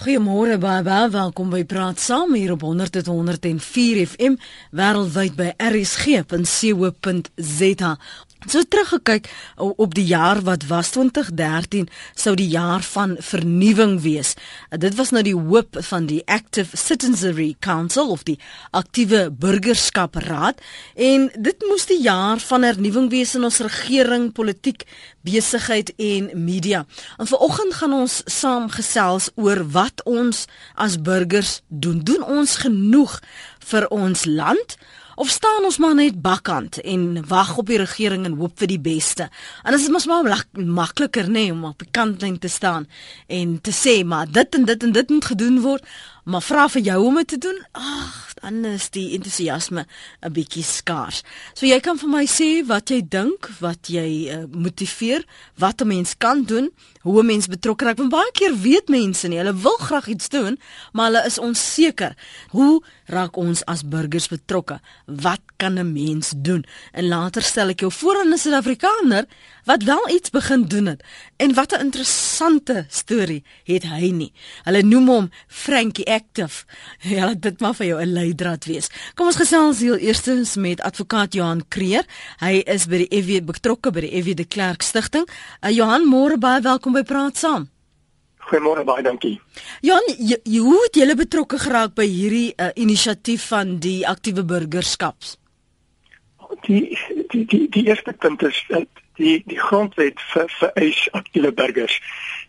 Goeiemôre baie baie welkom by Praat Saam hier op 100.104 FM wêreldwyd by rsg.co.za. So teruggekyk op die jaar wat was 2013 sou die jaar van vernuwing wees. Dit was nou die hoop van die Active Citizenry Council of die aktiewe burgerskap raad en dit moes die jaar van hernuwing wees in ons regering, politiek, besigheid en media. En vanoggend gaan ons saam gesels oor wat ons as burgers doen. Doen ons genoeg vir ons land? Of staan ons maar net bakkant en wag op die regering en hoop vir die beste. En dit is mos maar makliker nê nee, om op die kantlyn te staan en te sê maar dit en dit en dit moet gedoen word, maar vra vir jou om dit te doen. Ag, dan is die entoesiasme 'n bietjie skaars. So jy kan vir my sê wat jy dink, wat jy uh, motiveer, wat 'n mens kan doen, hoe 'n mens betrokke raak. Want baie keer weet mense nie, hulle wil graag iets doen, maar hulle is onseker. Hoe raak ons as burgers betrokke? Wat kan 'n mens doen? En later stel ek jou voor aan 'n Suid-Afrikaner wat wel iets begin doen het. En wat 'n interessante storie het hy nie. Hulle noem hom Frankie Active. Ja, dit mag vir jou 'n leidraad wees. Kom ons gesels heel eerstens met advokaat Johan Kreer. Hy is by die FW betrokke by die FW de Klerk Stichting. Uh, Johan, môre baie welkom by Praat Saam. Goeiemôre baie dankie. Johan, hoe het julle betrokke geraak by hierdie uh, inisiatief van die aktiewe burgerskaps? Die die die die eerste punt is dat die die grondwet vir vereis aktiewe burgers.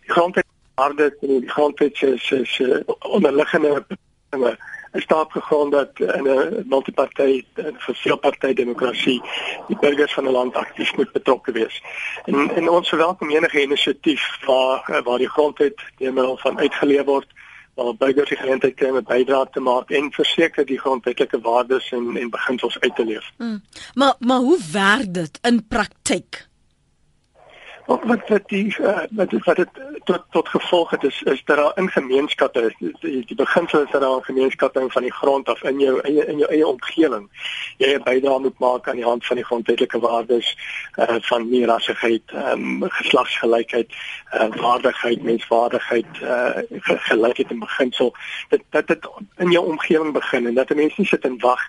Die grondwet harde die grondwet se se onderliggende dinge is daar gegaan dat in 'n multipartyt en veelpartyt demokrasie die burgers van 'n land aktief moet betrokke wees. En en ons verwelkom enige inisiatief waar waar die grondwet deur middel van uitgeleef word waar burgers die geleentheid kry om 'n bydrae te maak en verseker die grondwetlike waardes en en beginsels uit te leef. Mm. Maar maar hoe werk dit in praktyk? Wat wat wat die uh, wat wat dit tot tot gevolg het is is dat daar in gemeenskappe die, die beginsel is dat daar 'n gemeenskappe van die grond af in jou in jou, in jou eie omgewing. Jy 'n bydrae moet maak aan die hand van die grondwetlike waardes uh, van nie rassigheid um, geslagsgelykheid uh, waardigheid menswaardigheid uh, gelykheid en beginsel. Dit dat dit in jou omgewing begin en dat mense nie sit en wag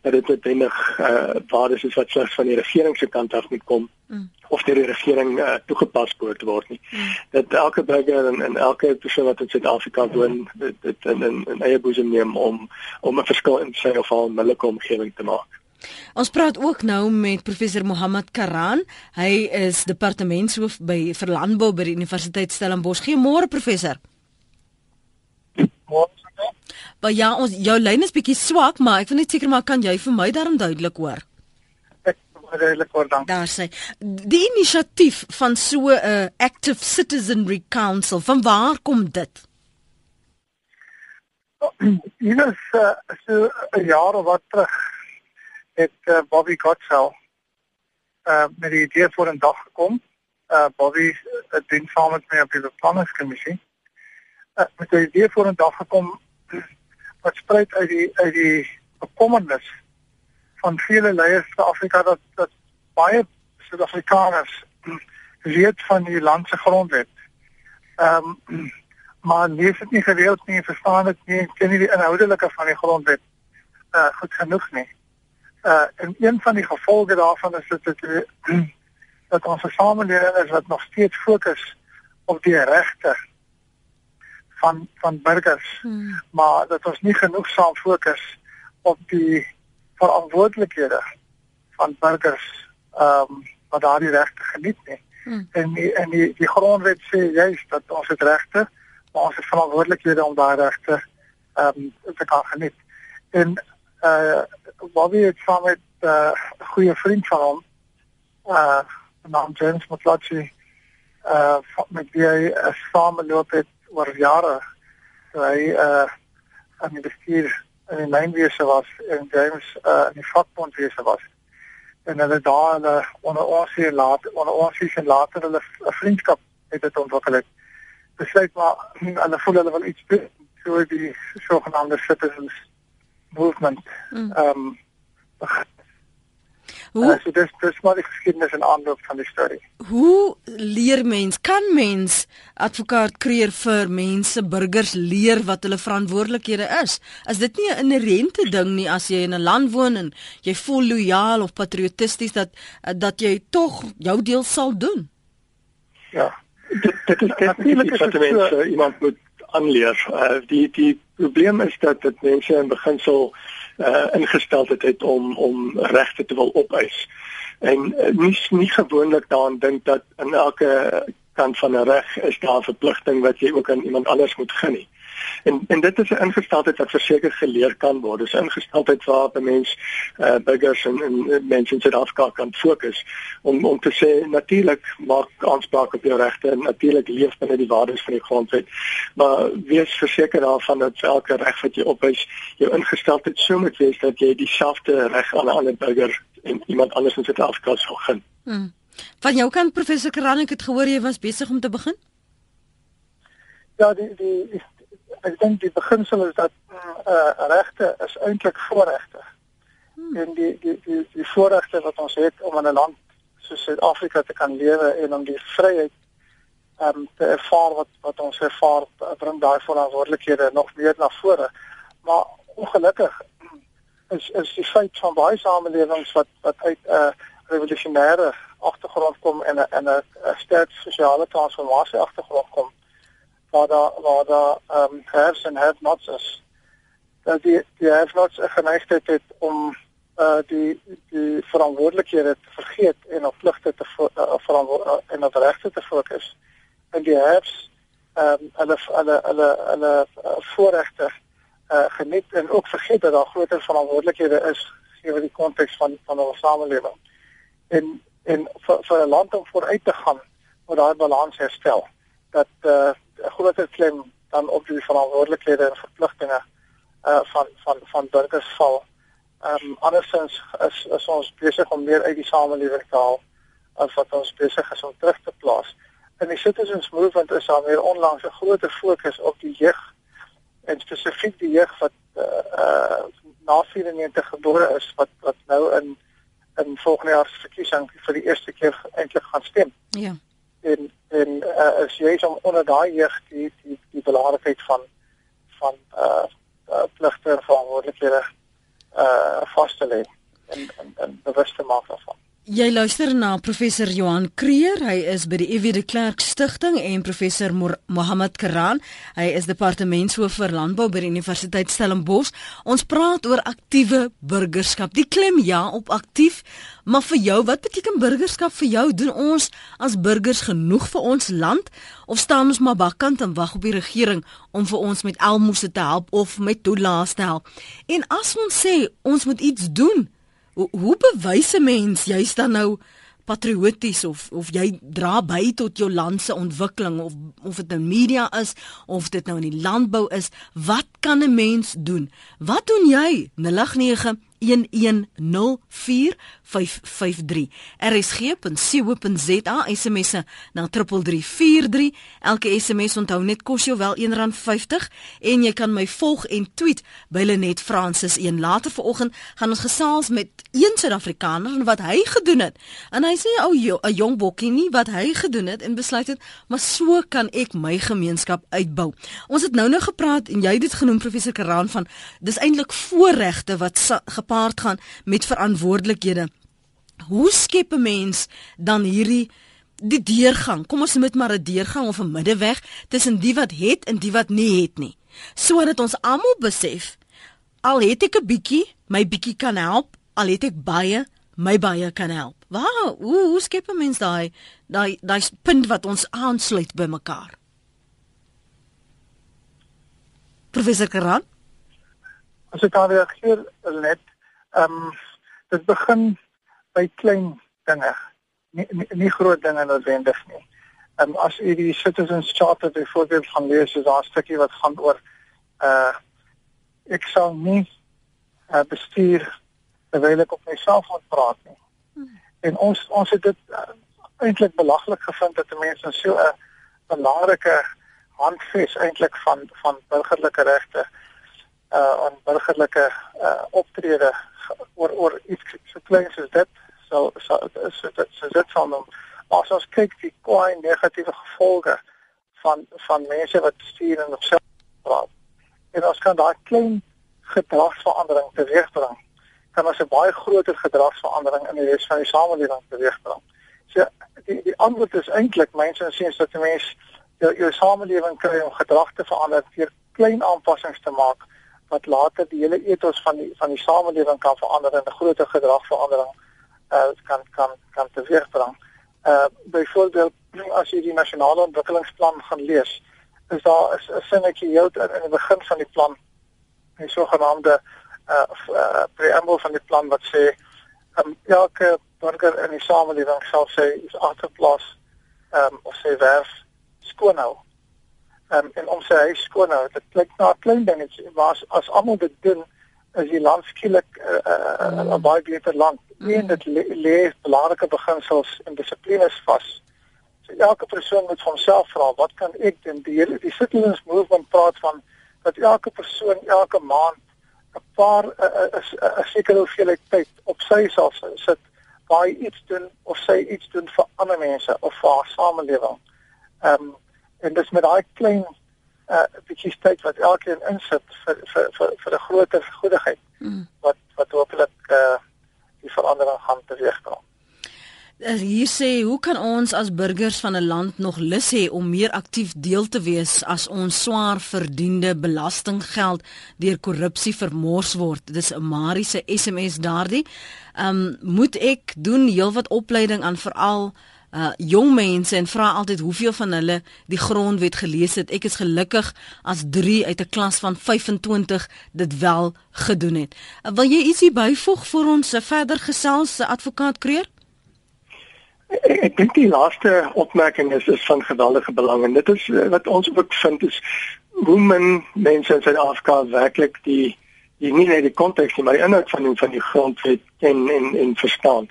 dat dit noodwendig uh, waardes is wat slegs van die regering se kant af moet kom. Mm of deur die regering uh, toegepas moet word nie. Hmm. Dat elke burger en, en elke persoon wat in Suid-Afrika woon, dit, dit in in, in eie boesem neem om om 'n verskil in sy of haar onmiddellike omgewing te maak. Ons praat ook nou met professor Mohammed Karan. Hy is departementshoof by vir landbou by die Universiteit Stellenbosch. Goeiemôre professor. Môre. Maar ja, ons jou lyn is bietjie swak, maar ek wil net seker maak kan jy vir my daarom duidelik hoor? Duidelik word dan. Daar sê die inisiatief van so 'n uh, active citizenry council, van waar kom dit? Hier is uh, so 'n jaar wat terug het uh, Bobby Gottschall uh met die idee voor 'n dag gekom. Uh Bobby het dien saam met my op die beplanningskommissie. Uh met die idee voor 'n dag gekom wat spruit uit die uit die bekommernis van vele leiers in Afrika dat dat baie Suid-Afrikaners weet van die land se grondwet. Ehm um, maar lees dit nie gereeld nie, verstaan dit nie, ken nie die inhoudelike van die grondwet uh goed genoeg nie. Uh en een van die gevolge daarvan is dit dat dat ons samelewing is wat nog steeds fokus op die regte van van burgers, hmm. maar dat ons nie genoeg saam fokus op die verantwoordelikhede van burgers ehm um, wat daardie regte geniet nie. Hmm. En die, en die die grondwet sê juist dat ons het regte, maar ons het verantwoordelikhede om daardie regte ehm um, te kan geniet. En eh uh, Bobby het saam met eh, 'n uh, goeie vriend van hom eh uh, naam James McClatchy eh uh, met wie hy 'n sameloop het oor jare. So hy eh uh, aan die bestuur in die mynwese was en James uh, in die vakbondwese was. En hulle daar hulle onder ons hier laat onder ons hier en later hulle 'n vriendskap het dit ontwikkel het. Besluit maar hulle voel hulle wil iets doen so die sogenaamde citizens movement. Mm. Ehm um, Hoe uh, so dis dis maar die geskiedenis en aanloop van die storie. Hoe leer mens kan mens advokaat kreer vir mense burgers leer wat hulle verantwoordelikhede is? Is dit nie 'n inherente ding nie as jy in 'n land woon en jy voel lojaal of patriotisties dat dat jy tog jou deel sal doen? Ja. Dit dit is natuurlik dat mense iemand moet aanleer. Uh, die die probleem is dat dit mense in beginsel uh, ingestel het om om regte te wil opeis. En uh, nie nie gewoonlik daaraan dink dat in elke kant van 'n reg is daar 'n verpligting wat jy ook aan iemand anders moet gee nie. En en dit is 'n ingesteldheid wat verseker geleer kan word. Dis 'n ingesteldheid waar 'n mens eh uh, burgers en, en mense in Suid-Afrika kan fokus om om te sê natuurlik maak aanspraak op jou regte en natuurlik leef binne die waardes van die grondwet. Maar wees verseker daarvan dat elke reg wat jy opwys, jou ingesteldheid so moet wees dat jy dieselfde reg aan 'n ander burger en iemand anders in Suid-Afrika sal gun. Hmm. Van jou kant professor Karan, ek het gehoor jy was besig om te begin. Ja, die die ek dink die beginsel is dat eh uh, regte is eintlik voorregte. Hmm. En die die die die voorregte wat ons het om in 'n land soos Suid-Afrika te kan lewe en om die vryheid ehm um, te ervaar wat wat ons ervaar bring daai verantwoordelikhede nog meer na vore. Maar ongelukkig is is die feit van baie samelewings wat wat uit 'n uh, revolusionêre agtergrond kom en 'n en 'n sterk sosiale transformasie agtergrond kom waar daar waar daar ehm um, haves en have nots is. Dat die die have nots 'n geneigtheid het om uh die die verantwoordelikhede te vergeet en op pligte te uh, verantwoord uh, en op regte te fokus. En die haves ehm um, hulle hulle hulle hulle uh, voorregte uh geniet en ook vergeet dat daar groter verantwoordelikhede is gegee die konteks van van ons samelewing. En en vir vir 'n land om vooruit te gaan moet daai balans herstel dat uh 'n groter klem dan op die verantwoordelikhede en verpligtinge uh van van van burgers val. Ehm um, andersins is is ons besig om meer uit die samelewing te haal as wat ons besig is om terug te plaas. In die citizens movement is daar weer onlangs 'n groter fokus op die jeug en spesifiek die jeug wat uh, uh na 94 gebore is wat wat nou in in volgende jaar se verkiesing vir die eerste keer eintlik gaan stem. Ja en en uh, is jy om onder daai jeug die die die belangrikheid van van uh, uh pligte en verantwoordelikhede uh vas te lê en en, en bewus te maak daarvan. Jy luister na professor Johan Kreer, hy is by die EW de Klerk Stichting en professor Mohammed Karan, hy is departementshoof vir landbou by die Universiteit Stellenbosch. Ons praat oor aktiewe burgerskap. Die klem ja op aktief, maar vir jou, wat beteken burgerskap vir jou? Doen ons as burgers genoeg vir ons land of staan ons maar bakkant en wag op die regering om vir ons met almoses te help of met toelaas te help? En as ons sê ons moet iets doen, Hoe, hoe bewys 'n mens jy's dan nou patrioties of of jy dra by tot jou land se ontwikkeling of of dit nou media is of dit nou in die landbou is, wat kan 'n mens doen? Wat doen jy? 089 1104553 rsg.co.za smsse na 3343 elke sms onthou net kos jou wel R1.50 en jy kan my volg en tweet by Lenet Francis. Een later vanoggend gaan ons gesels met een Suid-Afrikaner en wat hy gedoen het. En hy sê ou 'n jong bokkie nie wat hy gedoen het en besluit het maar so kan ek my gemeenskap uitbou. Ons het nou nou gepraat en jy het dit genoem professor Karan van dis eintlik voorregte wat gepaard gaan met verantwoordelikhede. Hoe skep 'n mens dan hierdie die deurgang? Kom ons moet maar 'n deurgang of 'n middeweg tussen die wat het en die wat nie het nie. Sodat ons almal besef al het ek 'n bietjie, my bietjie kan help, al het ek baie, my baie kan help. Waar hoe, hoe skep 'n mens daai daai daai punt wat ons aansluit by mekaar? Professor Karan As ek daar reageer net Ehm um, dit begin by klein dinge. Nie nie, nie groot dinge noodwendig nie. Ehm um, as u die Citizens Charter byvoorbeeld gaan lees, is daar 'n stukkie wat gaan oor uh ek sal nie uh, bestuur terwyl ek op myself moet praat nie. Hmm. En ons ons het dit uh, eintlik belaglik gevind dat mense so 'n belangrike handves eintlik van van burgerlike regte uh aan burgerlike uh optrede oor oor iets so klein soos dit sal sal is dit so dit van hom. Maar as ons kyk die kwai negatiewe gevolge van van mense wat stuur en op self praat. En ons kan daai klein gedragsverandering teweegbring. Kan ons 'n baie groter gedragsverandering in die res van die samelewing teweegbring. So die die antwoord is eintlik mense sê dat 'n mens jou jou samelewing kry om gedrag te verander deur klein aanpassings te maak wat later die hele ethos van die van die samelewing kan verander en 'n groter gedragsverandering uh kan kan kan teweegbring. Uh byvoorbeeld as jy die nasionale ontwikkelingsplan gaan lees, is daar is 'n sinnetjie heel in die begin van die plan, 'n sogenaamde uh, uh preambel van die plan wat sê um, elke burger in die samelewing sal sê is agterplaas um of sê werf skoon hou um, en om sy huis skoon hou. Dit klink na 'n klein dingetjie, maar as, as almal dit doen, is die land skielik 'n uh, uh, uh, mm. baie beter land. Mm. En dit lê belangrike beginsels en dissiplines vas. So elke persoon moet vir homself vra, wat kan ek doen? Die hele die citizens movement praat van dat elke persoon elke maand 'n paar 'n sekere hoeveelheid tyd op sy self sit waar hy iets doen of sy iets doen vir ander mense of vir haar samelewing. Ehm um, en dis met daai klein uh bietjie tyd wat elkeen insit vir vir vir vir 'n groter goedigheid mm. wat wat hopelik uh die verandering gaan teweegbring. Hier sê hoe kan ons as burgers van 'n land nog lus hê om meer aktief deel te wees as ons swaar verdiende belastinggeld deur korrupsie vermors word? Dis 'n Marie se SMS daardie. Ehm um, moet ek doen heelwat opleiding aan veral uh jong mense en vra altyd hoeveel van hulle die grondwet gelees het. Ek is gelukkig as 3 uit 'n klas van 25 dit wel gedoen het. Uh, wil jy ietsie byvoeg vir ons uh, verder gesels se advokaat Kreer? Ek, ek dink die laaste opmerking is is van geweldige belang en dit is uh, wat ons ook vind is hoe men mense in Suid-Afrika werklik die die nie net die konteks nie, maar die inhoud van die, van die grondwet en en en verstaan.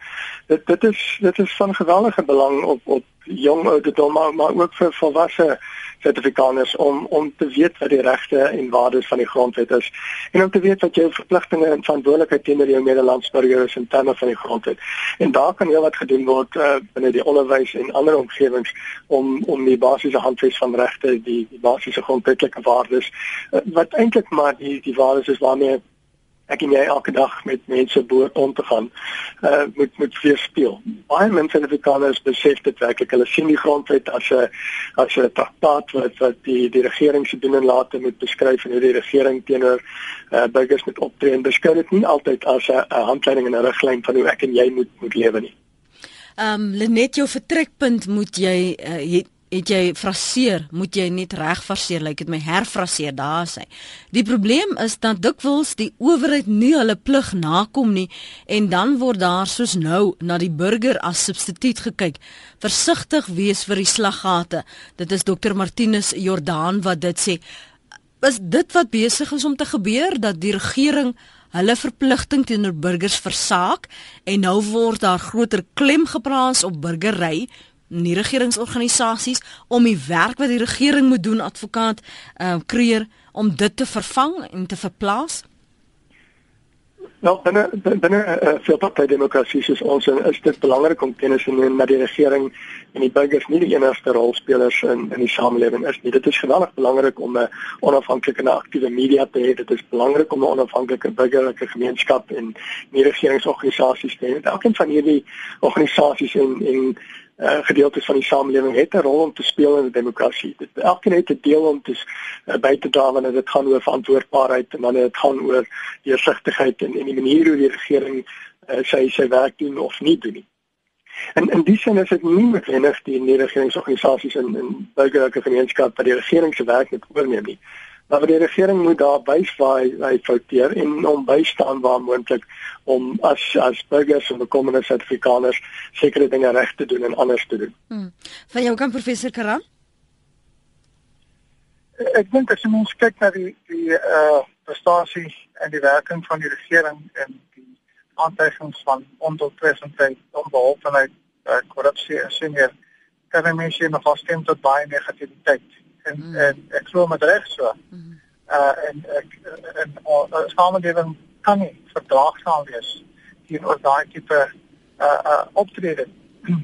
Dit dit is dit is van geweldige belang op op jong ouderdom maar, maar ook vir volwasse sertifikaners om om te weet wat die regte en waardes van die grondwet is en om te weet wat jou verpligtinge en verantwoordelikheid teenoor jou medelandsburgers in terme van die grondwet. En daar kan heel wat gedoen word uh, binne die onderwys en ander omgewings om om die basiese handves van regte, die, die basiese grondwetlike waardes uh, wat eintlik maar die die waardes is waarmee ek en jy elke dag met mense boord om te gaan uh moet moet weer speel. Baie mense in Afrikaans besef dit werklik. Hulle sien die grondwet as 'n as 'n traktaat wat wat die die regering se doen en late moet beskryf en hoe die regering teenoor uh burgers moet optree en beskou dit nie altyd as 'n handleiding en 'n riglyn van hoe ek en jy moet moet lewe nie. Ehm um, Lenet jou vertrekpunt moet jy uh, het jy fraseer, moet jy net reg fraseer, lyk like dit my herfraseer daar sê. Die probleem is dat dikwels die owerheid nie hulle plig nakom nie en dan word daar soos nou na die burger as substituut gekyk. Versigtig wees vir die slaggate. Dit is Dr Martinus Jordaan wat dit sê. Is dit wat besig is om te gebeur dat die regering hulle verpligting teenoor burgers versaak en nou word daar groter klem geplaas op burgery nie regeringsorganisasies om die werk wat die regering moet doen advokaat uh, kreer om dit te vervang en te verplaas? Nou, binne binne 'n uh, veelpartytjie demokrasie soos ons is dit belangrik om kennis te neem dat die regering en die burgers nie die enigste rolspelers in in die samelewing is nie. Dit is geweldig belangrik om 'n onafhanklike en aktiewe media te hê. Dit is belangrik om 'n onafhanklike burgerlike gemeenskap en nie regeringsorganisasies te hê. Elkeen van hierdie organisasies en en uh, gedeeltes van die samelewing het 'n rol om te speel in 'n demokrasie. Dit elkeen het 'n deel om te uh, by te dra wanneer dit gaan oor verantwoordbaarheid en wanneer dit gaan oor deursigtigheid en en die manier hoe die regering uh, sy sy werk doen of nie doen nie. En in die sin is dit nie noodwendig die regeringsorganisasies en en burgerlike gemeenskap wat die regering se werk net oorneem nie maar die regering moet daar bys waar hy, hy fouteer en hom bystaan waar moontlik om as as burgers en bekommerde sertifikaners sekere dinge reg te doen en anders te doen. Hmm. Van jou kan professor Karam? Ek dink as ons kyk na die die uh prestasie en die werking van die regering en die aantuigings van ondoeltreffendheid, onbeholpenheid, uh, korrupsie en so meer, kan mense nog afstem tot baie negativiteit en mm. en ek glo met reg so. Mm. Uh en ek en ons samelewing kan nie verdraagsaam wees teenoor daai tipe uh uh optrede.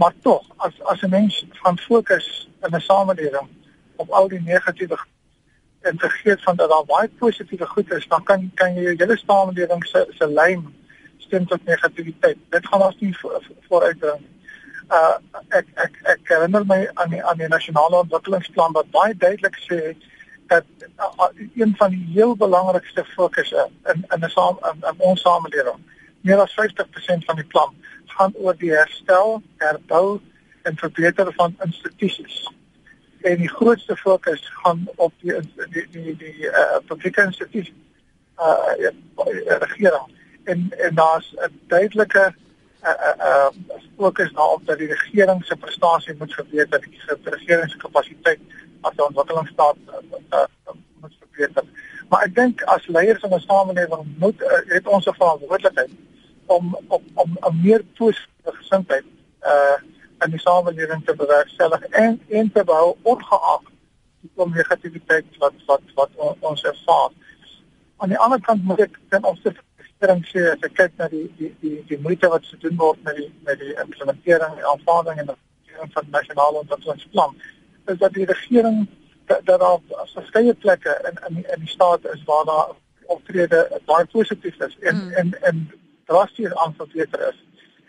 maar tog as as 'n mens gaan fokus in 'n samelewing op al die negatiewe en vergeet van dat daar baie positiewe goed is, dan kan kan jy jou hele samelewing se se lyn steun tot negativiteit. Dit gaan ons nie vooruitbring. Uh ek ek ek herinner my aan die aan die nasionale ontwikkelingsplan wat baie duidelik sê dat uh, een van die heel belangrikste fokusse in in 'n saam in, in ons samelewing meer as 50% van die plan gaan oor die herstel, herbou en verbeter van instituties. En die grootste fokus gaan op die die die die uh, publieke instituties uh ja, regering. En en daar's 'n duidelike uh uh fokus daarop dat die regering se prestasie moet verbeter, die regering se kapasiteit as 'n ontwikkelingsstaat uh, uh, moet verbeter. Maar ek dink as leiers van 'n samelewing moet uh, het ons 'n verantwoordelikheid om om om 'n meer positiewe gesindheid uh in die samelewing te bewerkstellig en en te bou ongeag die negativiteit wat wat wat ons ervaar. Aan die ander kant moet ek ten opsigte van sê as ek kyk na die die die die moeite wat se doen word met die met die implementering en aanvaarding en die van nasionale ontwikkelingsplan is dat die regering dat daar verskeie plekke in in in die staat is waar daar optrede baie positief is en mm. en en drasties aanverbeter is.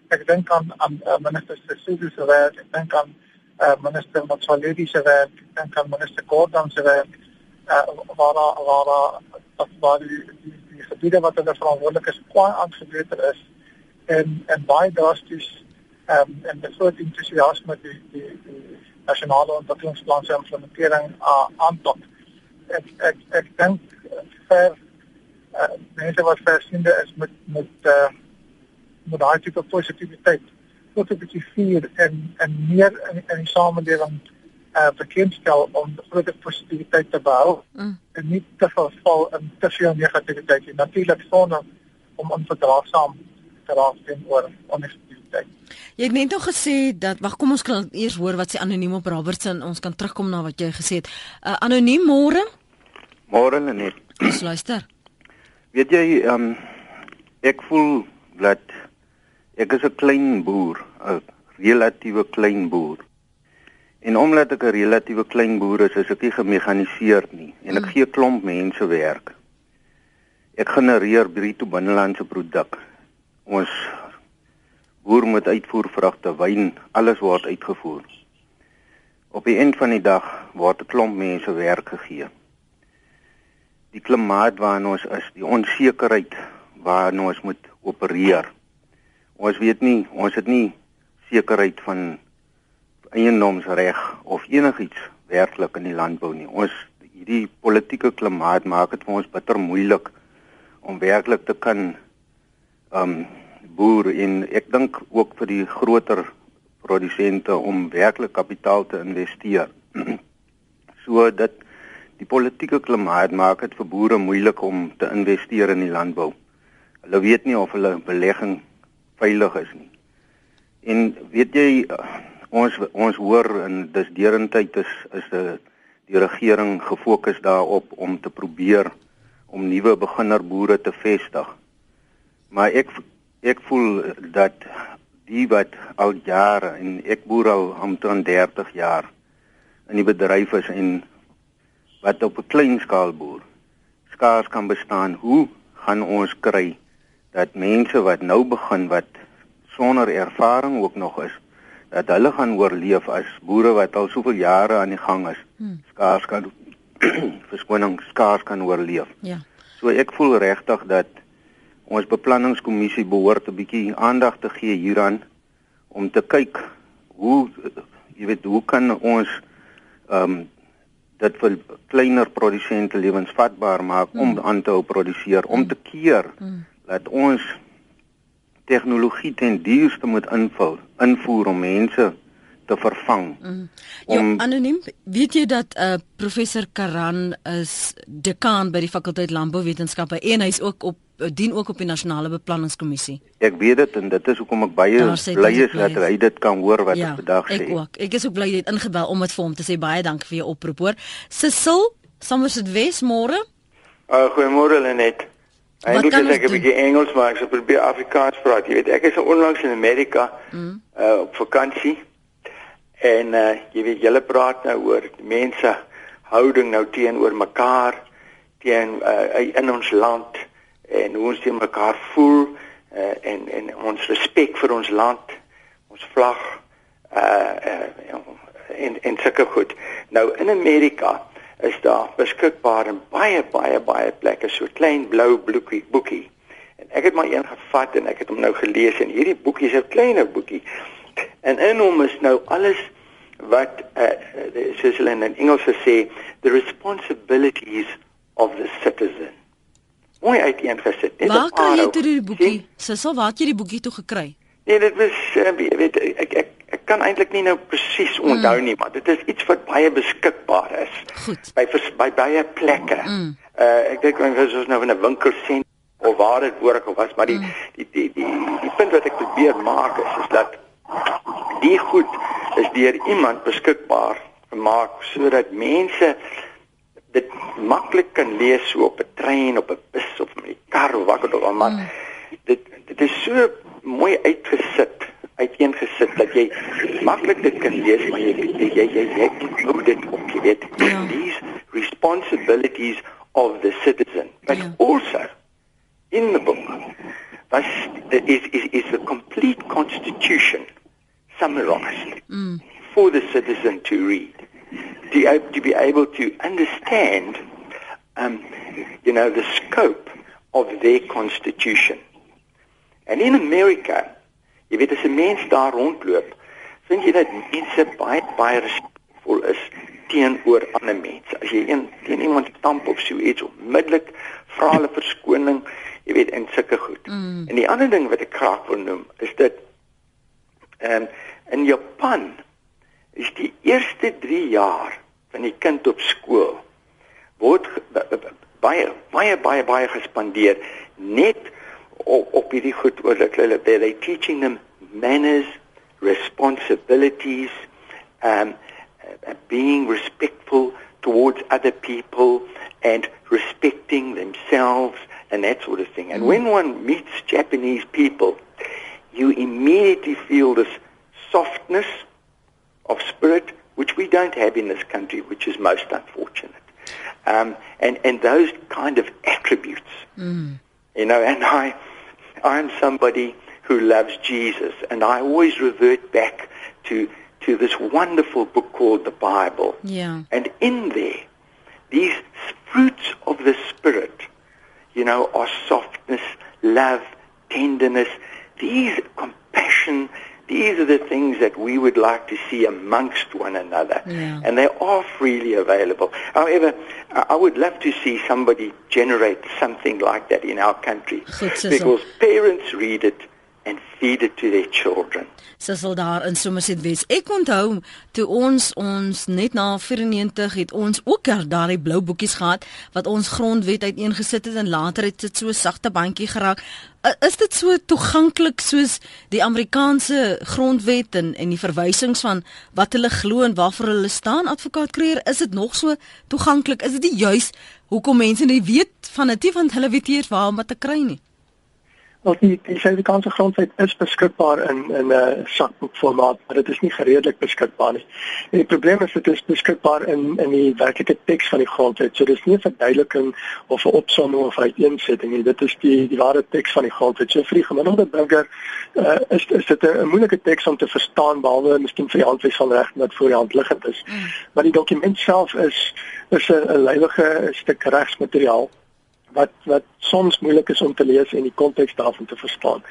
Ek dink aan aan uh, minister Sesulu se werk, ek dink aan uh, minister Motsoaledi se werk, ek dink aan minister Gordon se werk, uh, waar waar wat waar die, die gebiede wat hulle verantwoordelik is, kwai aanverbeter is en en baie drasties ehm um, en groot entoesiasme die die, die nasionale ontwikkelingsplan se implementering uh, aanpak. Ek ek ek dink vir uh, mense wat versiende is met met uh met daai tipe positiwiteit tot 'n bietjie vier en en meer in in die samelewing uh bekendstel om groter positiwiteit te behou mm. en nie te verval in te veel negativiteit nie. Natuurlik sonder om onverdraagsaam te raak teenoor onnegatiewe Jy het net nog gesê dat wag kom ons kan eers hoor wat sê anoniem op Robertson ons kan terugkom na wat jy gesê het. Uh, anoniem môre? Môre net. Ons luister. Weet jy, ehm um, ek voel dat ek is 'n klein boer, 'n relatiewe klein boer. En omdat ek 'n relatiewe klein boer is, is ek nie gemekaniseerd nie en ek mm. gee klomp mense werk. Ek genereer bruto binnelandse produk. Ons boer moet uitvoer vragte, wyn, alles word uitgevoer. Op die einde van die dag word 'n klomp mense werk gegee die klimaat waarin ons is, die onsekerheid waarin ons moet opereer. Ons weet nie, ons het nie sekerheid van eiendomsreg of enigiets werklik in die landbou nie. Ons hierdie politieke klimaat maak dit vir ons bitter moeilik om werklik te kan um boer en ek dink ook vir die groter produsente om werklik kapitaal te investeer. so dit Die politieke klimaat maak dit vir boere moeilik om te investeer in die landbou. Hulle weet nie of hulle belegging veilig is nie. En weet jy ons ons hoor in dis derentyd is is die die regering gefokus daarop om te probeer om nuwe beginnerboere te vestig. Maar ek ek voel dat die wat al jare en ek boer al omtrent 30 jaar in die bedryf is en wat op 'n klein skaal boer skaars kan bestaan. Hoe gaan ons kry dat mense wat nou begin wat sonder ervaring ook nog is, dat hulle gaan oorleef as boere wat al soveel jare aan die gang is. Hmm. Skaars kan verskoning skaars kan oorleef. Ja. So ek voel regtig dat ons beplanningskommissie behoort 'n bietjie aandag te gee hieraan om te kyk hoe jy weet hoe kan ons ehm um, dit vir kleiner produsente lewensvatbaar maak mm. om aan te hou produseer om mm. te keer mm. dat ons tegnologie ten duurste moet invul invoer om mense te vervang. Mm. Ja, om anoniem, weet jy dat uh, professor Karan is dekaan by die fakulteit landbouwetenskappe en hy's ook op dien ook op die nasionale beplanningskommissie. Ek weet dit en dit is hoekom ek baie bly is dat hy dit kan hoor wat ja, ek vandag sê. Ek ook. Ek is ook bly jy het ingebel om dit vir hom te sê baie dankie vir jou oproep hoor. Sisil, Somerset Wes môre. Uh goeiemôre Lenet. Eintlik is ek 'n bietjie Engels, maar ek sal probeer Afrikaans praat. Jy weet, ek is onlangs in Amerika mm. uh op vakansie. En uh jy weet, julle praat nou oor mense houding nou teenoor mekaar teen uh in ons land en hoe ons teenoor mekaar voel uh en en ons respek vir ons land, ons vlag uh uh en en sulke goed. Nou in Amerika is daar beskikbaar in baie baie baie plekke so klein blou boekie boekie. En ek het maar een gevat en ek het hom nou gelees en hierdie boekie is 'n kleiner boekie. En in hom is nou alles wat uh, soos hulle in Engels sê the responsibilities of the citizen. Mooi uiteengesit. Net waar kan jy toe die boekie? Sissel, waar het jy die boekie toe gekry? Nee, dit was uh, weet ek ek ek kan eintlik nie nou presies onthou mm. nie, maar dit is iets wat baie beskikbaar is. Goed. By by baie plekke. Mm. Uh ek dink ons is nou in 'n winkel sien of waar dit hoorek of was, maar die, mm. die, die die die die punt wat ek probeer maak is is dat die goed is deur iemand beskikbaar gemaak sodat mense dit maklik kan lees so op 'n trein, op 'n bus of met 'n kar of wat ook al, maar mm. dit dit is so mooi uitgesit uiteengesit dat jy maklik dit kan lees maar jy jy jy jy, dit op jy weet ja. these responsibilities of the citizen but also in the book was is is is the complete constitution summarized mm. for the citizen to read to, to be able to understand um you know the scope of their constitution and in america Jy weet as 'n mens daar rondloop, vind jy dat mense baie baie respekvol is teenoor ander mense. As jy een teen iemand stamp of so iets onmiddellik vra hulle verskoning, jy weet en sulke goed. Mm. En die ander ding wat ek graag wil noem is dit ehm um, in Japan is die eerste 3 jaar van die kind op skool word baie baie baie baie gespandeer net op op hierdie goed oor dat hulle they teaching them manners, responsibilities, um uh, being respectful towards other people and respecting themselves and that sort of thing. And mm. when one meets Japanese people, you immediately feel this softness of spirit which we don't have in this country, which is most unfortunate. Um, and, and those kind of attributes. Mm. You know, and I, I'm somebody who loves Jesus, and I always revert back to to this wonderful book called the Bible. Yeah. And in there, these fruits of the Spirit, you know, are softness, love, tenderness, these compassion, these are the things that we would like to see amongst one another. Yeah. And they are freely available. However, I would love to see somebody generate something like that in our country. because parents read it and feed it to their children. Sissel daar in Somerset Wes. Ek onthou toe ons ons net na 94 het ons ook daardie blou boekies gehad wat ons grondwet uiteengesit het en later het dit so sagte bandjie geraak. Is dit so toeganklik soos die Amerikaanse grondwet en en die verwysings van wat hulle glo en waarvoor hulle staan advokaat Kreer? Is dit nog so toeganklik? Is dit juis hoekom mense nie weet van dit want hulle weet eers waar om te kry nie? Wel die die Suid-Afrikaanse grondwet is beskikbaar in in 'n uh, sakboekformaat, maar dit is nie redelik beskikbaar nie. En die probleem is dit is beskikbaar in in die werklike teks van die grondwet. So dis nie 'n verduideliking of 'n opsomming of 'n uiteensetting nie. Dit is die die ware teks van die grondwet. So vir die gemiddelde burger uh, is is dit 'n moeilike teks om te verstaan behalwe miskien vir die handwys van reg wat voor die hand liggend is. Mm. Maar die dokument self is is 'n lewige stuk regsmateriaal wat wat soms moeilik is om te lees en die konteks daarvan te verstaan.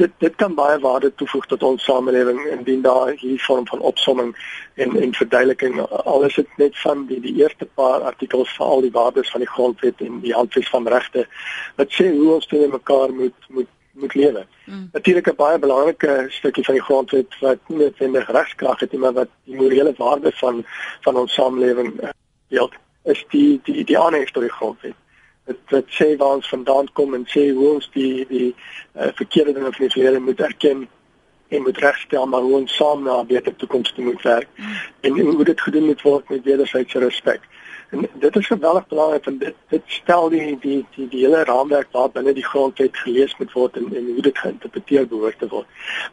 Dit dit kan baie waarde toevoeg tot ons samelewing indien daar hierdie vorm van opsomming en en verduideliking al is dit net van die die eerste paar artikels van al die waardes van die grondwet en die handves van regte wat sê hoe ons teenoor mekaar moet moet moet lewe. Mm. Natuurlik 'n baie belangrike stukkie van die grondwet wat nie net in die regskrag het nie, maar wat die morele waardes van van ons samelewing deel is die die die aanhef tot die grondwet dit dit sê waar ons vandaan kom en sê hoe ons die die uh, verkeerde dinge van die verlede moet erken en moet regstel maar hoe ons saam na 'n beter toekoms toe moet werk mm. en hoe dit gedoen moet word met wederwysige respek. En dit is geweldig belangrik want dit dit stel die die die die hele raamwerk waar binne die grondwet gelees moet word en en hoe dit geïnterpreteer behoort te word.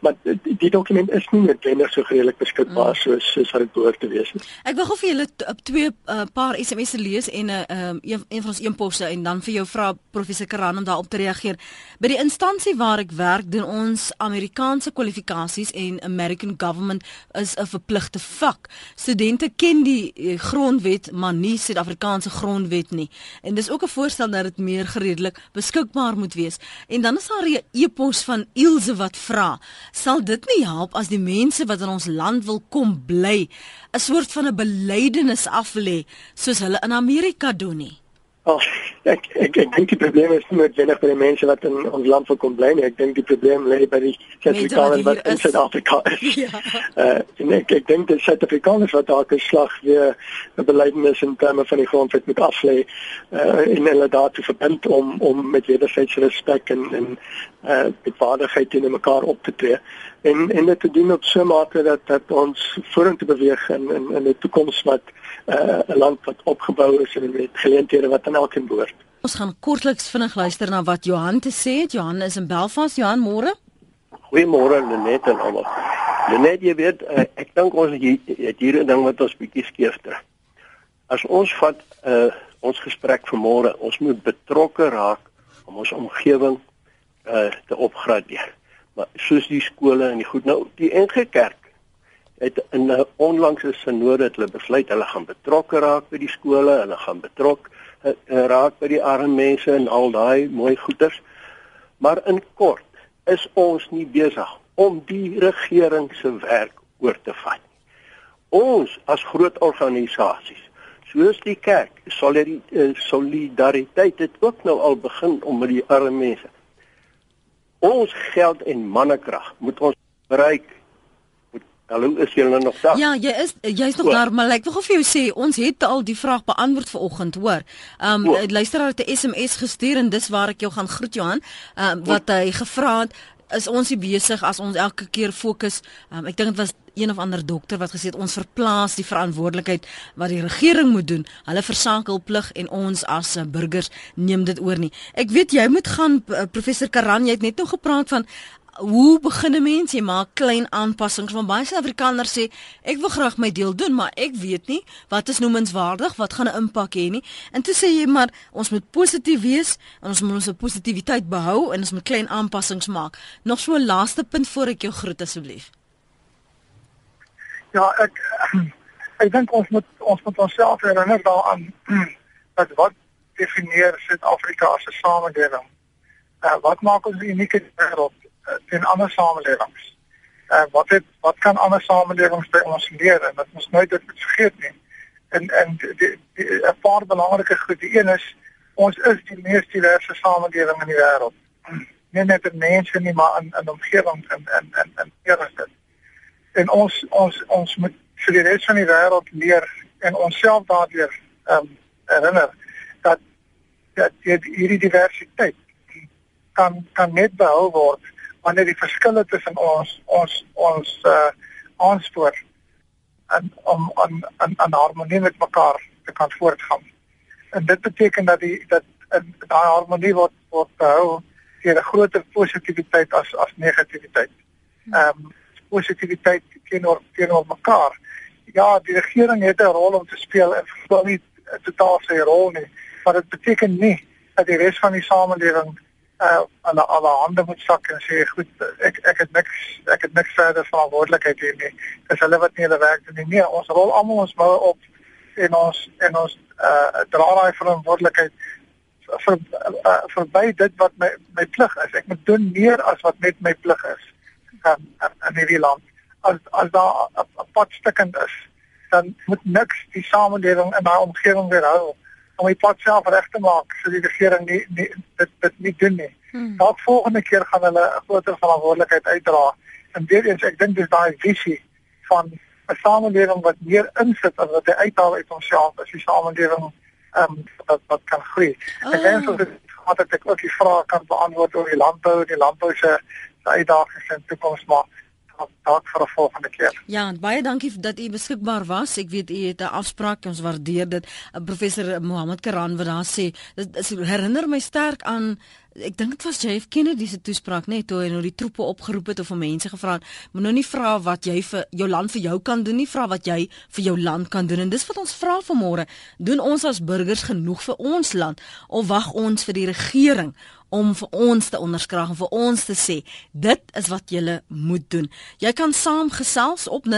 Maar die, die dokument is nie noodwendig so redelik beskikbaar mm. soos soos wat dit behoort te wees nie. Ek wil gou vir julle op twee uh, paar SMS'e lees en 'n uh, um, een, een van ons e-posse en dan vir jou vra professor Karan om daarop te reageer. By die instansie waar ek werk, doen ons Amerikaanse kwalifikasies en American government is 'n verpligte vak. Studente ken die eh, grondwet, maar nie Suid-Afrikaanse grondwet nie. En dis ook 'n voorstel dat dit meer gereedelik beskikbaar moet wees. En dan is daar 'n e-pos van Ilse wat vra: "Sal dit nie help as die mense wat in ons land wil kom bly, 'n soort van 'n belydenis aflê soos hulle in Amerika doen nie?" Oh, ek ek ek dink die probleem is nie noodwendig by die mense wat in ons land wil kom bly nie. Ek dink die probleem lê by die Suid-Afrikaners wat in Suid-Afrika is. Ja. Uh, en ek ek dink die Suid-Afrikaners wat daar geslag weer 'n beleidings in terme van die grondwet moet aflê uh, en hulle daartoe verbind om om met wederwysige respek en en uh, met waardigheid teenoor mekaar op te tree en en dit te doen op so 'n mate dat dat ons vorentoe beweeg in in in 'n toekoms wat uh, 'n land wat opgebou is en met geleenthede wat aan elkeen behoort. Ons gaan kortliks vinnig luister na wat Johan te sê het. Johan is in Belfast. Johan, môre. Goeiemôre Lenet en almal. Lenet, jy weet, uh, ek dink ons het hier 'n ding wat ons bietjie skeef trek. As ons vat uh, ons gesprek vanmôre, ons moet betrokke raak om ons omgewing uh, te opgradeer. Maar soos die skole en die goed nou, die NG Kerk het in 'n onlangse sinode het hulle besluit hulle gaan betrokke raak by die skole, hulle gaan betrok uh, raak by die arme mense en al daai mooi goeders. Maar in kort is ons nie besig om die regering se werk oor te vat nie. Ons as groot organisasies soos die kerk, eh, solidariteit het ook nou al begin om met die arme mense. Ons geld en mannekrag moet ons bereik Hallo, is jy nou nog daar? Ja, jy is jy's nog daar, maar ek wil gou vir jou sê ons het al die vraag beantwoord vanoggend, hoor. Ehm um, luisteraar het 'n SMS gestuur en dis waar ek jou gaan groet Johan. Ehm um, wat hy gevra het is ons besig as ons elke keer fokus. Um, ek dink dit was een of ander dokter wat gesê het ons verplaas die verantwoordelikheid wat die regering moet doen. Hulle versakelplig en ons as uh, burgers neem dit oor nie. Ek weet jy moet gaan uh, professor Karan, jy het net nou gepraat van hoe begin 'n mens? Jy maak klein aanpassings want baie Suid-Afrikaners sê ek wil graag my deel doen maar ek weet nie wat is noemenswaardig wat gaan 'n impak hê nie. En toe sê jy maar ons moet positief wees en ons moet ons positiwiteit behou en ons moet klein aanpassings maak. Nog so 'n laaste punt voor ek jou groet asseblief. Ja ek ek dink ons moet ons moet onsself herinner daaraan dat wat definieer Suid-Afrika as 'n samelewing? Uh, wat maak ons uniek in die wêreld teen ander samelewings. En uh, wat het wat kan ander samelewings by ons leer en dat ons nooit dit vergeet nie. En en die 'n paar belangrike goed. Die een is ons is die mees diverse samelewing in die wêreld. Nie net in mense nie, maar in in omgewing en en en en eerste. En ons ons ons moet vir die res van die wêreld leer en onsself daardeur ehm um, herinner dat dat hierdie diversiteit kan kan net behou word wanneer die verskille tussen ons ons ons uh aanspoor en om aan aan aan harmonie met mekaar te kan voortgaan. En dit beteken dat die dat in daai harmonie word word behou deur 'n groter positiwiteit as as negativiteit. Ehm um, positiwiteit teenoor teenoor mekaar. Ja, die regering het 'n rol om te speel en vir nie totaal sy rol nie, maar dit beteken nie dat die res van die samelewing uh aan alle hande moet sak en sê goed ek ek het niks ek het niks verder verantwoordelikheid hier nie. Dis hulle wat nie hulle werk doen nie. Nee, ons rol almal ons moue op en ons en ons uh dra daai verantwoordelikheid vir uh, verby dit wat my my plig is. Ek moet doen meer as wat net my plig is aan aan hierdie land. As as daar 'n pad stukkend is, dan moet niks die samelewing in daai omgewing weerhou om die pad self reg te maak so die regering nie, nie dit dit nie doen nie. Hmm. Dalk volgende keer gaan hulle 'n groter verantwoordelikheid uitdra. En weer eens ek dink dis daai visie van 'n samelewing wat meer insit as wat hy uithaal uit homself as die samelewing ehm um, wat wat kan groei. Oh. Ek dink so dit gaan dat ek ook die vrae kan beantwoord oor die landbou, die landbou se uitdagings en toekoms maar dalk vir 'n volgende keer. Ja, baie dankie dat u beskikbaar was. Ek weet u het 'n afspraak, ons waardeer dit. Uh, professor Mohammed Karan wat daar sê, dit herinner my sterk aan ek dink dit was JF Kennedy se toespraak net toe hy nou die troepe opgeroep het of vir mense gevra het, moet nou nie vra wat jy vir jou land vir jou kan doen nie, vra wat jy vir jou land kan doen en dis wat ons vra vanmôre. Doen ons as burgers genoeg vir ons land of wag ons vir die regering om vir ons te onderskraag en vir ons te sê dit is wat jy moet doen. Jy kan saamgesels op 0891104553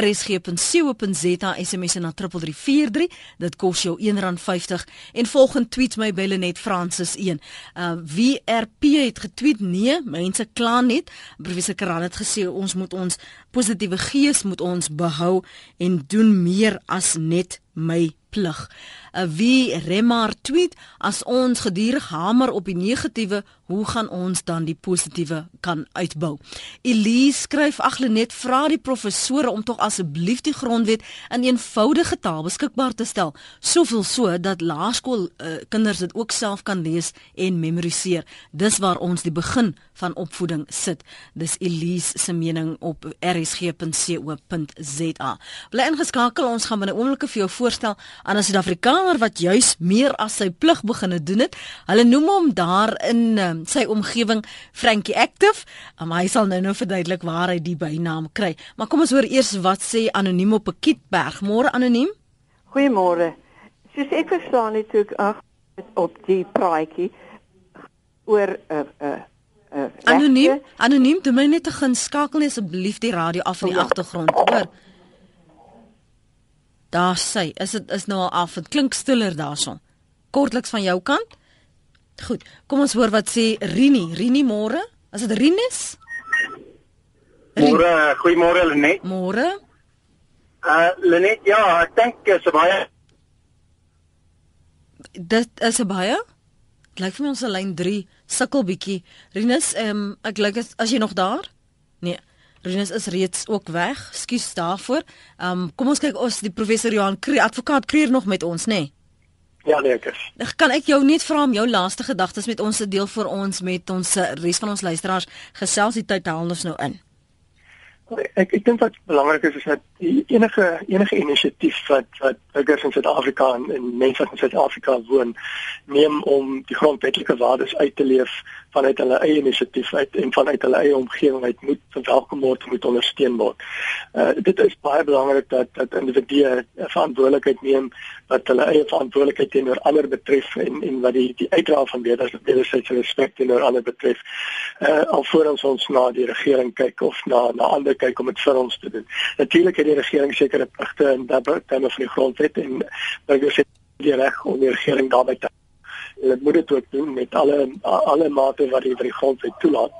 rsg.co.za SMS na 3343 dit kos jou R1.50 en volgende tweet my belle net Francis 1. Uh WRP het getweet nee, mense kla net. Professor Karan het gesê ons moet ons positiewe gees moet ons behou en doen meer as net my plig. 'n Wie Remar tweet as ons gedurig hamer op die negatiewe, hoe gaan ons dan die positiewe kan uitbou? Elise skryf aglenet vra die professore om tog asseblief die grondwet in eenvoudige taal beskikbaar te stel, soveel so dat laerskool uh, kinders dit ook self kan lees en memoriseer. Dis waar ons die begin van opvoeding sit. Dis Elise se mening op rsg.co.za. Bly ingeskakel, ons gaan binne oomblikke vir jou voorstel aan 'n Suid-Afrikaner wat juis meer as sy plig begine doen het. Hulle noem hom daar in um, sy omgewing Frankie Active. Um, hy sal nou nou verduidelik waar hy die bynaam kry. Maar kom ons hoor eers wat sê anoniem op Pietberg. Môre anoniem. Goeiemôre. Soos ek verstaan het ek ag op die praatjie oor 'n uh, 'n uh, Uh, anoniem, anoniem, doen my net te gaan skakel asseblief die radio af in die ja. agtergrond, hoor. Daar sê, is dit is nou al af. Dit klink stiller daarson. Kortliks van jou kant? Goed. Kom ons hoor wat sê Rini. Rini môre? Is dit Rinus? Môre, goeiemôre Lenet. Môre. Uh Lenet, ja, ek dink is baie Dit is baie. Lyk vir my ons lyn 3 sukkel bietjie. Rinus, ehm um, ek lyk as, as jy nog daar? Nee. Rinus is reeds ook weg. Skus daarvoor. Ehm um, kom ons kyk ons die professor Johan Kreer, advokaat Kreer nog met ons, nê? Nee? Ja, nee, ek is. Kan ek jou net vra om jou laaste gedagtes met ons te deel vir ons met ons eh, res van ons luisteraars gesels die tyd haal ons nou in. Ek ek dink wat belangrik is is dat enige enige inisiatief wat wat burgers in Suid-Afrika en, en mense in Suid-Afrika woon neem om die grondwetlike waardes uit te leef vanuit hulle eie inisiatief uit en vanuit hulle eie omgewing uit moet verwelkom word moet ondersteun word. Uh dit is baie belangrik dat dat individue verantwoordelikheid neem wat hulle eie verantwoordelikheid teenoor ander betref en en wat die die uitdra van wederwysige respek teenoor ander betref. Uh alvorens ons na die regering kyk of na na ander kyk om dit vir ons te doen. Natuurlik het die regering sekere pligte in terme van die grondwet en burgers het die reg om die regering daarbey te hulle moet dit ook doen met alle alle mate wat die, die grondwet toelaat.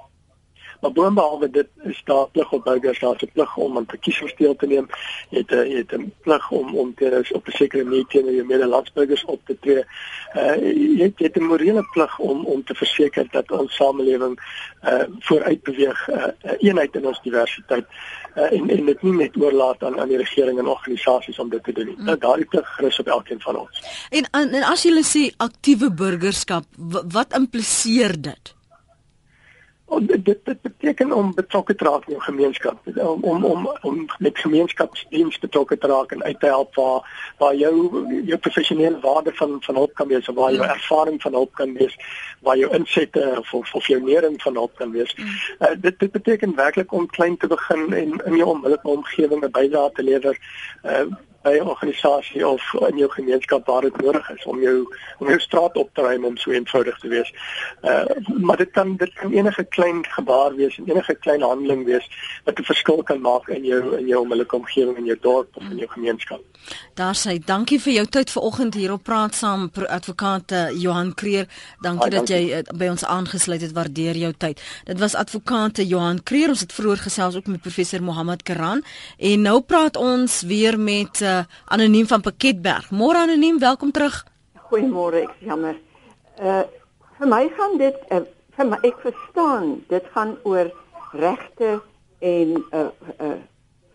Maar boonbehalwe dit is daar plig op burgers daar se plig om aan verkiesings deel te neem. Jy het 'n jy het 'n plig om om te op 'n sekere manier teenoor jou medelandsburgers op te tree. Uh jy het, jy het 'n morele plig om om te verseker dat ons samelewing uh vooruit beweeg, uh, eenheid in ons diversiteit uh, en en dit nie net oorlaat aan aan die regering en organisasies om dit te doen nie. Mm. Nou daardie plig rus op elkeen van ons. En en as jy sê aktiewe burgerskap, wat impliseer dit? Oh, dit, dit dit beteken om betrokke te raak in jou gemeenskap om om om om met gemeenskapsdiens betrokke te raak en uit te help waar waar jou jou professionele waarde van van hulp kan wees waar jou ja. ervaring van hulp kan wees waar jou insette of of, of jou lering van hulp kan wees. Uh, dit dit beteken werklik om klein te begin en in jou onmiddellike omgewing 'n bydrae te lewer. Uh, by 'n organisasie of in jou gemeenskap waar dit nodig is om jou om jou straat op te ruim om so eenvoudig te wees. Uh maar dit kan dit kan enige klein gebaar wees en enige klein handeling wees wat 'n verskil kan maak in jou in jou onmiddellike omgewing in jou dorp of in jou gemeenskap. Daar sê dankie vir jou tyd vanoggend hier op praat saam advokaat uh, Johan Kreer. Dankie ah, dat dankie. jy uh, by ons aangesluit het. Waardeer jou tyd. Dit was advokaat Johan Kreer. Ons het vroeër gesels ook met professor Mohammed Karan en nou praat ons weer met uh, uh, anoniem van Pakketberg. Môre anoniem, welkom terug. Goeiemôre, ek jammer. Uh vir my gaan dit uh, vir my ek verstaan, dit gaan oor regte en uh uh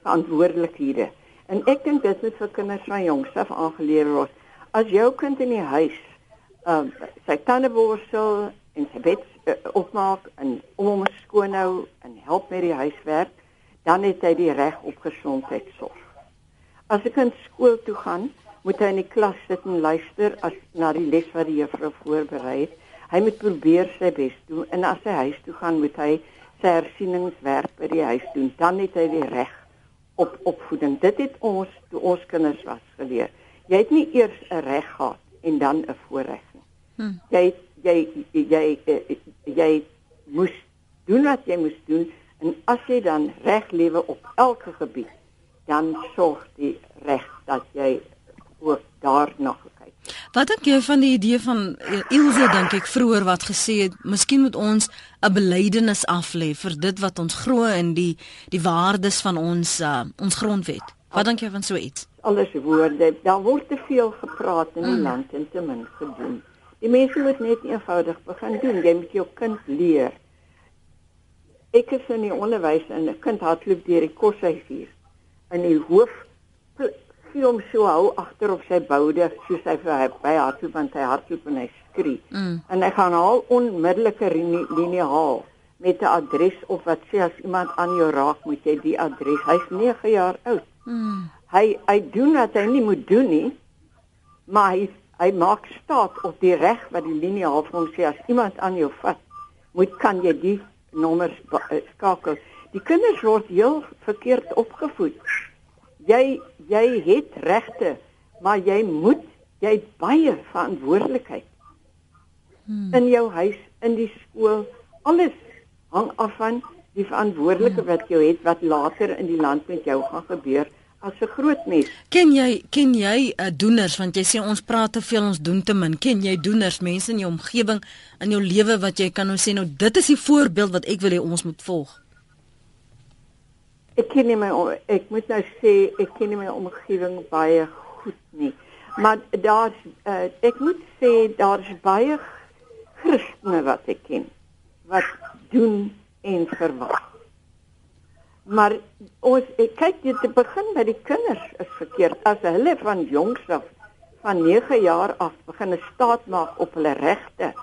verantwoordelikhede. En ek dink dit is vir kinders van jongs af aangeleer word. As jou kind in die huis um uh, sy tande borsel en sy bed uh, opmaak en om hom skoon hou en help met die huiswerk, dan het hy die reg op gesondheidsorg. As 'n kind skool toe gaan, moet hy in die klas sit en luister as na die les wat die juffrou voorberei het. Hy moet probeer sy bes doen en as hy huis toe gaan, moet hy sy hersieningswerk by die huis doen. Dan het hy die reg op opvoeding. Dit het ons toe ons kinders was geleer. Jy het nie eers 'n reg gehad en dan 'n voorreg nie. Hmm. Jy jy jy jy, jy, jy moes doen wat jy moes doen en as jy dan reg lewe op elke gebied, dan sorg die reg dat jy ook daarna gekyk. Wat dink jy van die idee van eh, Ilse dink ek vroeër wat gesê het, miskien moet ons 'n belydenis aflê vir dit wat ons glo in die die waardes van ons uh, ons grondwet. Wat dink jy van so iets? Alles woorde, daar word te veel gepraat in die mm. land en te min gedoen. Die mense moet net eenvoudig begin doen. Jy moet jou kind leer. Ek is in die onderwys en 'n kind hardloop deur die koshuis hier. In die hoof sien hom so hou agter op sy boude soos hy vir hy by hardloop want hy hardloop en hy skree. Mm. En hy gaan al onmiddellike linie haal met 'n adres of wat sê as iemand aan jou raak moet jy die adres. Hy's 9 jaar oud. Mm. Hy hy doen wat hy nie moet doen nie. Maar hy hy maak staat op die reg wat die linie haal vir hom sê as iemand aan jou vat moet kan jy die nommers eh, skakel. Die kinders word heel verkeerd opgevoed. Jy jy het regte, maar jy moet jy baie verantwoordelikheid hmm. in jou huis, in die skool, alles hang af van die verantwoordelike hmm. wat jy het wat later in die land met jou gaan gebeur as 'n groot mens. Ken jy ken jy uh, doeners want jy sê ons praat te veel ons doen te min. Ken jy doeners, mense in jou omgewing in jou lewe wat jy kan nou sê nou dit is die voorbeeld wat ek wil hê ons moet volg. Ek ken nie my ek moet nou sê ek ken nie my omgewing baie goed nie. Maar daar's uh, ek moet sê daar's baie Christene wat ek ken wat doen en verwag. Maar ons ek kyk dit te begin by die kinders is verkeerd as hulle van jongs af van 9 jaar af begin 'n staat maak op hulle regte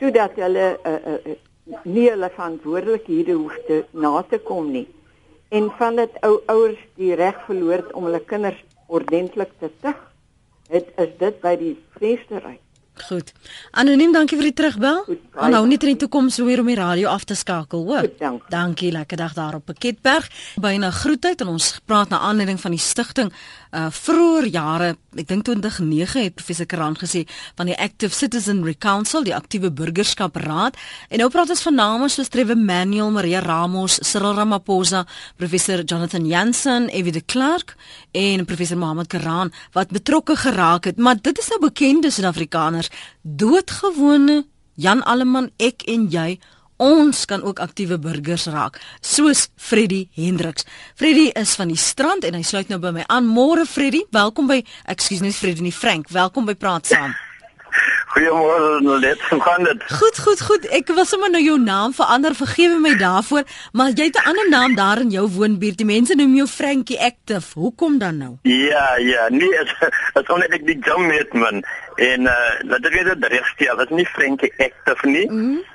sodat hulle uh, uh, nie hulle verantwoordelikhede hoef te na te kom nie en van dit ou ouers die reg verloor om hulle kinders ordentlik te tug, het is dit by die vensterry. Goed. Anoniem, dankie vir die terugbel. Aanhou net in die toekoms weer om die radio af te skakel, hoor. Goed, dank. Dankie, lekker dag daar op Piketberg. Byna groetheid en ons praat na aanleiding van die stigting uh vroeër jare, ek dink 2009 het professor Karan gesê van die Active Citizenry Council, die aktiewe burgerskap raad. En nou praat ons van name soos Trevor Manuel, Maria Ramos, Cyril Ramaphosa, professor Jonathan Jansen, Evie de Klerk en professor Mohammed Karan wat betrokke geraak het. Maar dit is nou bekende Suid-Afrikaners, doodgewone Jan Alleman, ek en jy Ons kan ook aktiewe burgers raak, soos Freddy Hendriks. Freddy is van die strand en hy sluit nou by my aan. Môre Freddy, welkom by Ekskuus net Freddy nie Frank. Welkom by Praat saam. Goeiemôre Nolet, hoe gaan dit? Goed, goed, goed. Ek wil sommer nou jou naam verander. Vergewe my daarvoor, maar jy het 'n ander naam daar in jou woonbuurt. Die mense noem jou Frankie Active. Hoekom dan nou? Ja, ja, nee, is is omdat ek die jam met man en uh dat ek dit reg stel. Dit is nie Frankie Active nie. Mm -hmm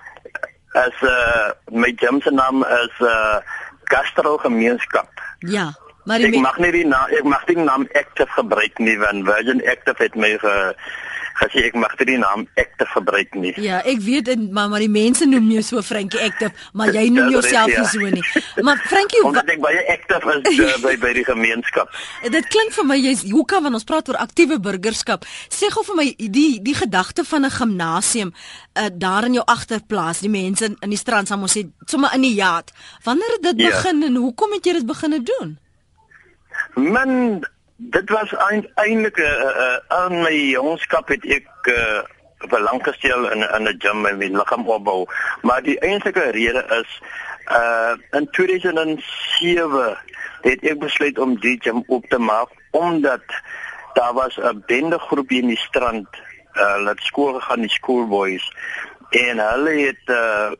as uh my gym se naam is uh Gastro Gemeenskap. Ja. Maar ek mag nie die naam ek mag die naam Active gebruik nie want Virgin Active het my ge gesê ek mag die naam Active gebruik nie. Ja, ek weet en maar maar die mense noem jou so Frankie Active, maar jy noem jouself nie so nie. Maar Frankie, omdat ek baie active is uh, by by die gemeenskap. Dit klink vir my jy's hoe kan wanneer ons praat oor aktiewe burgerskap, sê gou vir my die die gedagte van 'n gimnasium uh, daar in jou agterplaas, die mense in, in die strand sal mos sê sommer in die jaat. Wanneer het dit ja. begin en hoekom het jy dit begine doen? Man dit was eintlik 'n uh, uh, aan my jongskap het ek uh, belang gestel in in 'n gym en my liggaam opbou. Maar die eintlike rede is uh in 2007 het ek besluit om die gym op te maak omdat daar was 'n bende groep in die strand uh laat skool gegaan die schoolboys en hulle het uh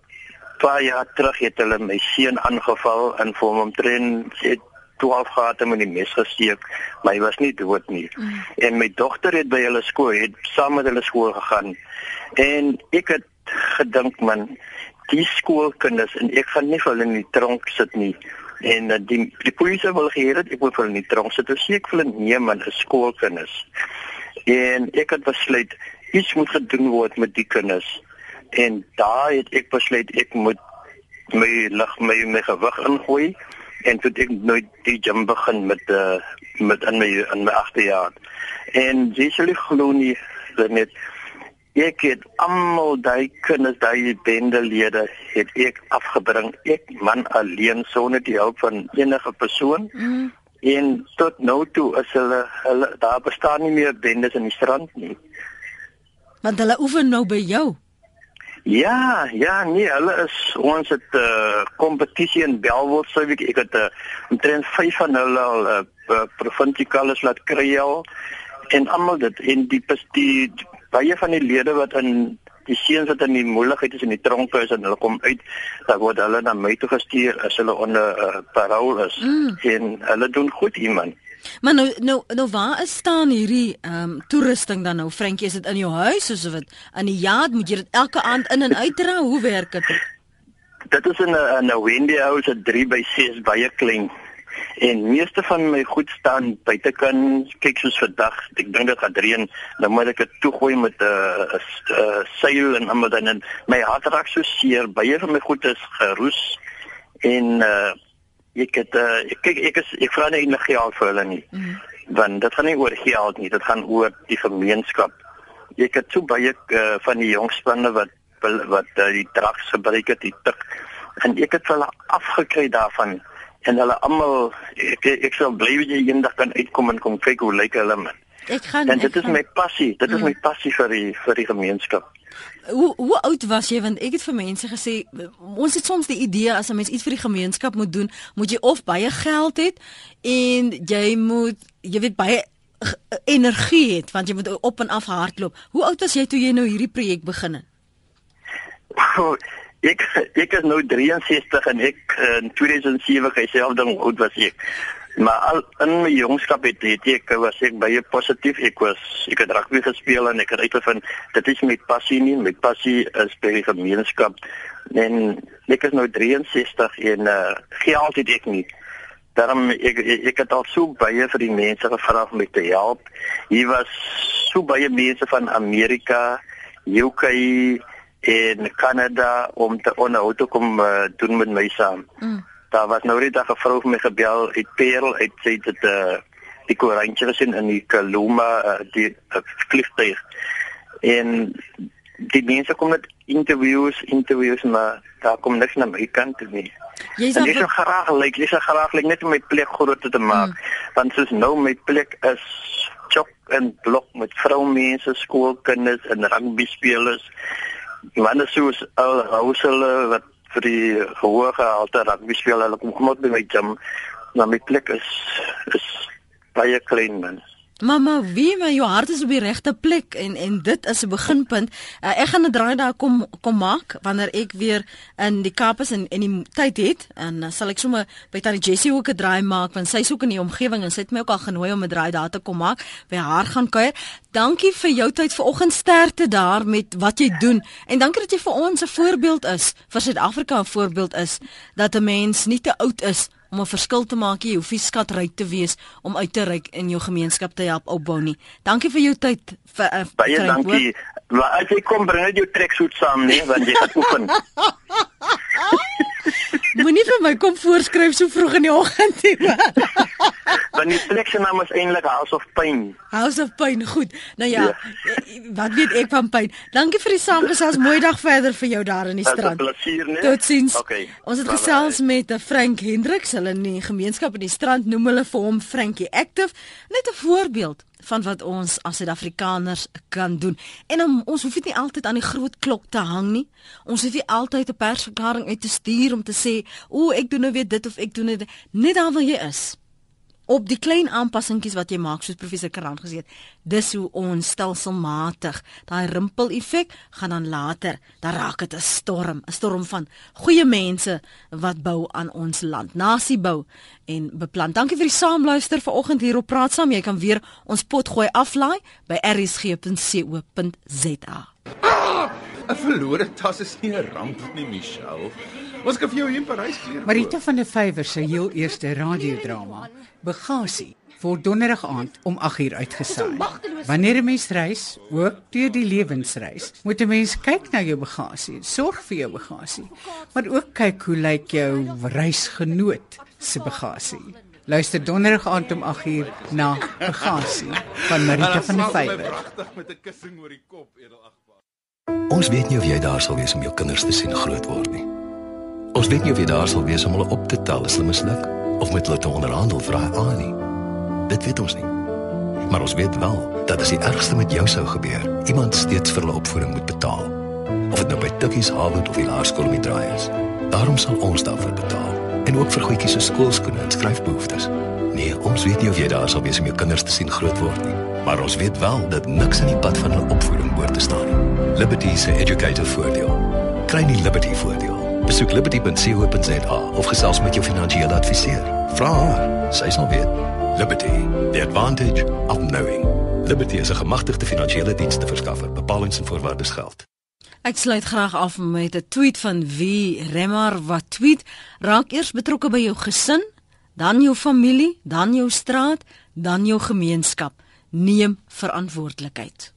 paar jaar terug het hulle my seun aangeval en vir hom omtrent het 12 gate met die mes gesteek, maar hy was nie dood nie. Mm. En my dogter het by hulle skool, het saam met hulle skool gegaan. En ek het gedink man die skoolkinders en ek gaan nie vir hulle in die tronk sit nie en uh, die die polisie wil gehad het ek moet vir hulle in die tronk sit so ek vir hulle nee man is skoolkinders en ek het besluit iets moet gedoen word met die kinders en daai het ek besluit ek moet my lig my my gewig ingooi en toe ek nooit die gym begin met uh, met in my in my agste jaar. En jy sal glo nie net ek het almal daai kinders daai bendelede het ek afgebring. Ek man alleen sonder die hulp van enige persoon. Mm. en tot nou toe is hulle hulle daar bestaan nie meer bendes in die strand nie. Want hulle oefen nou by jou Ja, ja, nee, hulle is ons het 'n uh, kompetisie in Belwood sou ek ek het 'n uh, omtrent 5 van hulle al uh, provinsiales laat kry al en almal dit en die die baie van die lede wat in die seuns wat in die moeilikheid is in die tronke is en hulle kom uit, dan word hulle na my toe gestuur as hulle onder uh, parole is mm. en hulle doen goed iemand. Maar nou nou nou waar is staan hierdie ehm um, toerusting dan nou? Frankie is dit in jou huis? Of wat in die yard? Moet jy dit elke aand in en uit dra? Hoe werk dit? Dit is 'n 'n Wendy house 'n 3 by 6 baie klein en meeste van my goed staan buitekant. Kyk soos vandag ek dink dit gaan reën. Dan moet ek dit toegooi met 'n uh, uh, seil en almal dan my hart raak so seer. Baie van my goed is geroes. En uh, ek het uh, ek kyk ek is ek vra nie enige geld vir hulle nie. Mm. Want dit gaan nie oor geld nie, dit gaan oor die gemeenskap. Ek het so baie uh, van die jongspanne wat wat uh, die drugs gebruik het, die tik en ek het hulle afgekry daarvan en hulle almal ek ek sou bly jy eendag kan uitkom en kom kyk hoe lyk hulle man. Ek gaan En dit is gaan... my passie, dit is mm. my passie vir die vir die gemeenskap. Hoe hoe oud was jy want ek het vir mense gesê ons het soms die idee as 'n mens iets vir die gemeenskap moet doen, moet jy of baie geld het en jy moet jy weet baie energie het want jy moet op en af hardloop. Hoe oud was jy toe jy nou hierdie projek begin het? Ek ek is nou 63 en ek in 2007 gesê dan oud was ek. Maar al in my jongskap het, het ek was ek baie positief. Ek was ek het rugby gespeel en ek het uitgevind dit is my passie nie. My passie is by die gemeenskap. En ek is nou 63 en uh, geld het ek nie. Daarom ek, ek ek het al so baie vir die mense gevra om my te help. Hier was so baie mense van Amerika, UK en Kanada om te onderhou te kom uh, doen met my saam. Mm daar was nou net 'n vrou vir my gebel uit Parel uit sê dit eh uh, die koerantjie gesien in die Kaluma uh, die uh, kliftuig en die mense kom met interviews interviews maar daar kom niks na my kant toe nie jy sê so graag lyk jy sê graag lyk net om my plek groter te maak hmm. want soos nou my plek is chok en blok met vroumense skoolkinders en rugby spelers manne soos al housele wat vir die hoë gehalte rugby speel hulle kom kom uit by my gym maar my plek is is baie klein man Mamma, wie my jou hart is op die regte plek en en dit is 'n beginpunt. Uh, ek gaan 'n draai daar kom kom maak wanneer ek weer in die Kaap is en en die tyd het en uh, sal ek sommer by Tannie Jessie ook 'n draai maak want sy's ook in die omgewing en sy het my ook al genooi om 'n draai daar te kom maak by haar gaan kuier. Dankie vir jou tyd vanoggend sterkte daar met wat jy doen en dankie dat jy vir ons 'n voorbeeld is vir Suid-Afrika 'n voorbeeld is dat 'n mens nie te oud is om 'n verskil te maak. Jy hoef nie skatryk te wees om uit te reik in jou gemeenskap te help opbou nie. Dankie vir jou tyd. Vir, uh, Baie dankie. Maar as jy kom bring net jou treksuit saam nie, want jy gaan oefen. Moenie vir my kom voorskryf so vroeg in die oggend nie. Want die plek se naam is eintlik House of Pain. House of Pain, goed. Nou ja, ja. wat weet ek van pyn? Dankie vir die saamgesels. Mooi dag verder vir jou daar in die strand. Dit is 'n plesier, né? Totsiens. Okay. Ons het gesels met 'n Frank Hendriks, hulle in die gemeenskap in die strand noem hulle vir hom Frankie Active. Net 'n voorbeeld van wat ons as Suid-Afrikaners kan doen. En om, ons hoef nie altyd aan die groot klok te hang nie. Ons hoef nie altyd 'n persverklaring uit te stuur om te sê, "O, ek doen nou weer dit of ek doen dit." Net daar waar jy is. Op die klein aanpassingkies wat jy maak soos professor Karan gesê het dis hoe ons stelselmatig daai rimpel effek gaan dan later dan raak dit 'n storm 'n storm van goeie mense wat bou aan ons land. Nasie bou en beplan. Dankie vir die saamluister vanoggend hier op praat saam. Jy kan weer ons pot gooi aflaai by rsg.co.za 'n verlore tas is nie 'n ramp nie, Michelle. Ons kan vir jou hier in Parys klere. Marita van der Vyver se heel eerste radiodrama, Bagasie, word donderdag aand om 8uur uitgesaai. Wanneer 'n mens reis, ook deur die lewensreis, moet 'n mens kyk na jou bagasie, sorg vir jou bagasie, maar ook kyk hoe lyk jou reisgenoot se bagasie. Luister donderdag aand om 8uur na Bagasie van Marita van der Vyver. Pragtig met 'n kussing oor die kop, edelagbare. Ons weet nie of jy daar sal wees om jou kinders te sien groot word nie. Ons weet nie of jy daar sal wees om hulle op te tel as hulle misluk of met hulle te onderhandel vir daai aan nie. Dit weet ons nie. Maar ons weet wel dat as die ergste met jou sou gebeur, iemand steeds vir hulle opvoeding moet betaal. Of dit nou by Tukkies Harvard of die laerskool om die draai is. Daarom sal ons daarvoor betaal. En ook vir goedjies so skoolskoene en skryfbehoeftes. Nee, ons weet nie of jy daar sal wees om jou kinders te sien groot word nie. Maar ons weet wel dat niks in die pad van hulle opvoeding behoort te staan nie. Liberty se educator voordeel. Kry nie Liberty voordeel. Besoek liberty.co.za of gesels met jou finansiële adviseur. Vra sy sal weet. Liberty, the advantage of knowing. Liberty is 'n gemagtigde finansiële dienste verskaffer. Bepalings en voorwaardes geld. Ek sluit graag af met 'n tweet van wie Remar wat tweet: Raak eers betrokke by jou gesin, dan jou familie, dan jou straat, dan jou gemeenskap. Neem verantwoordelikheid.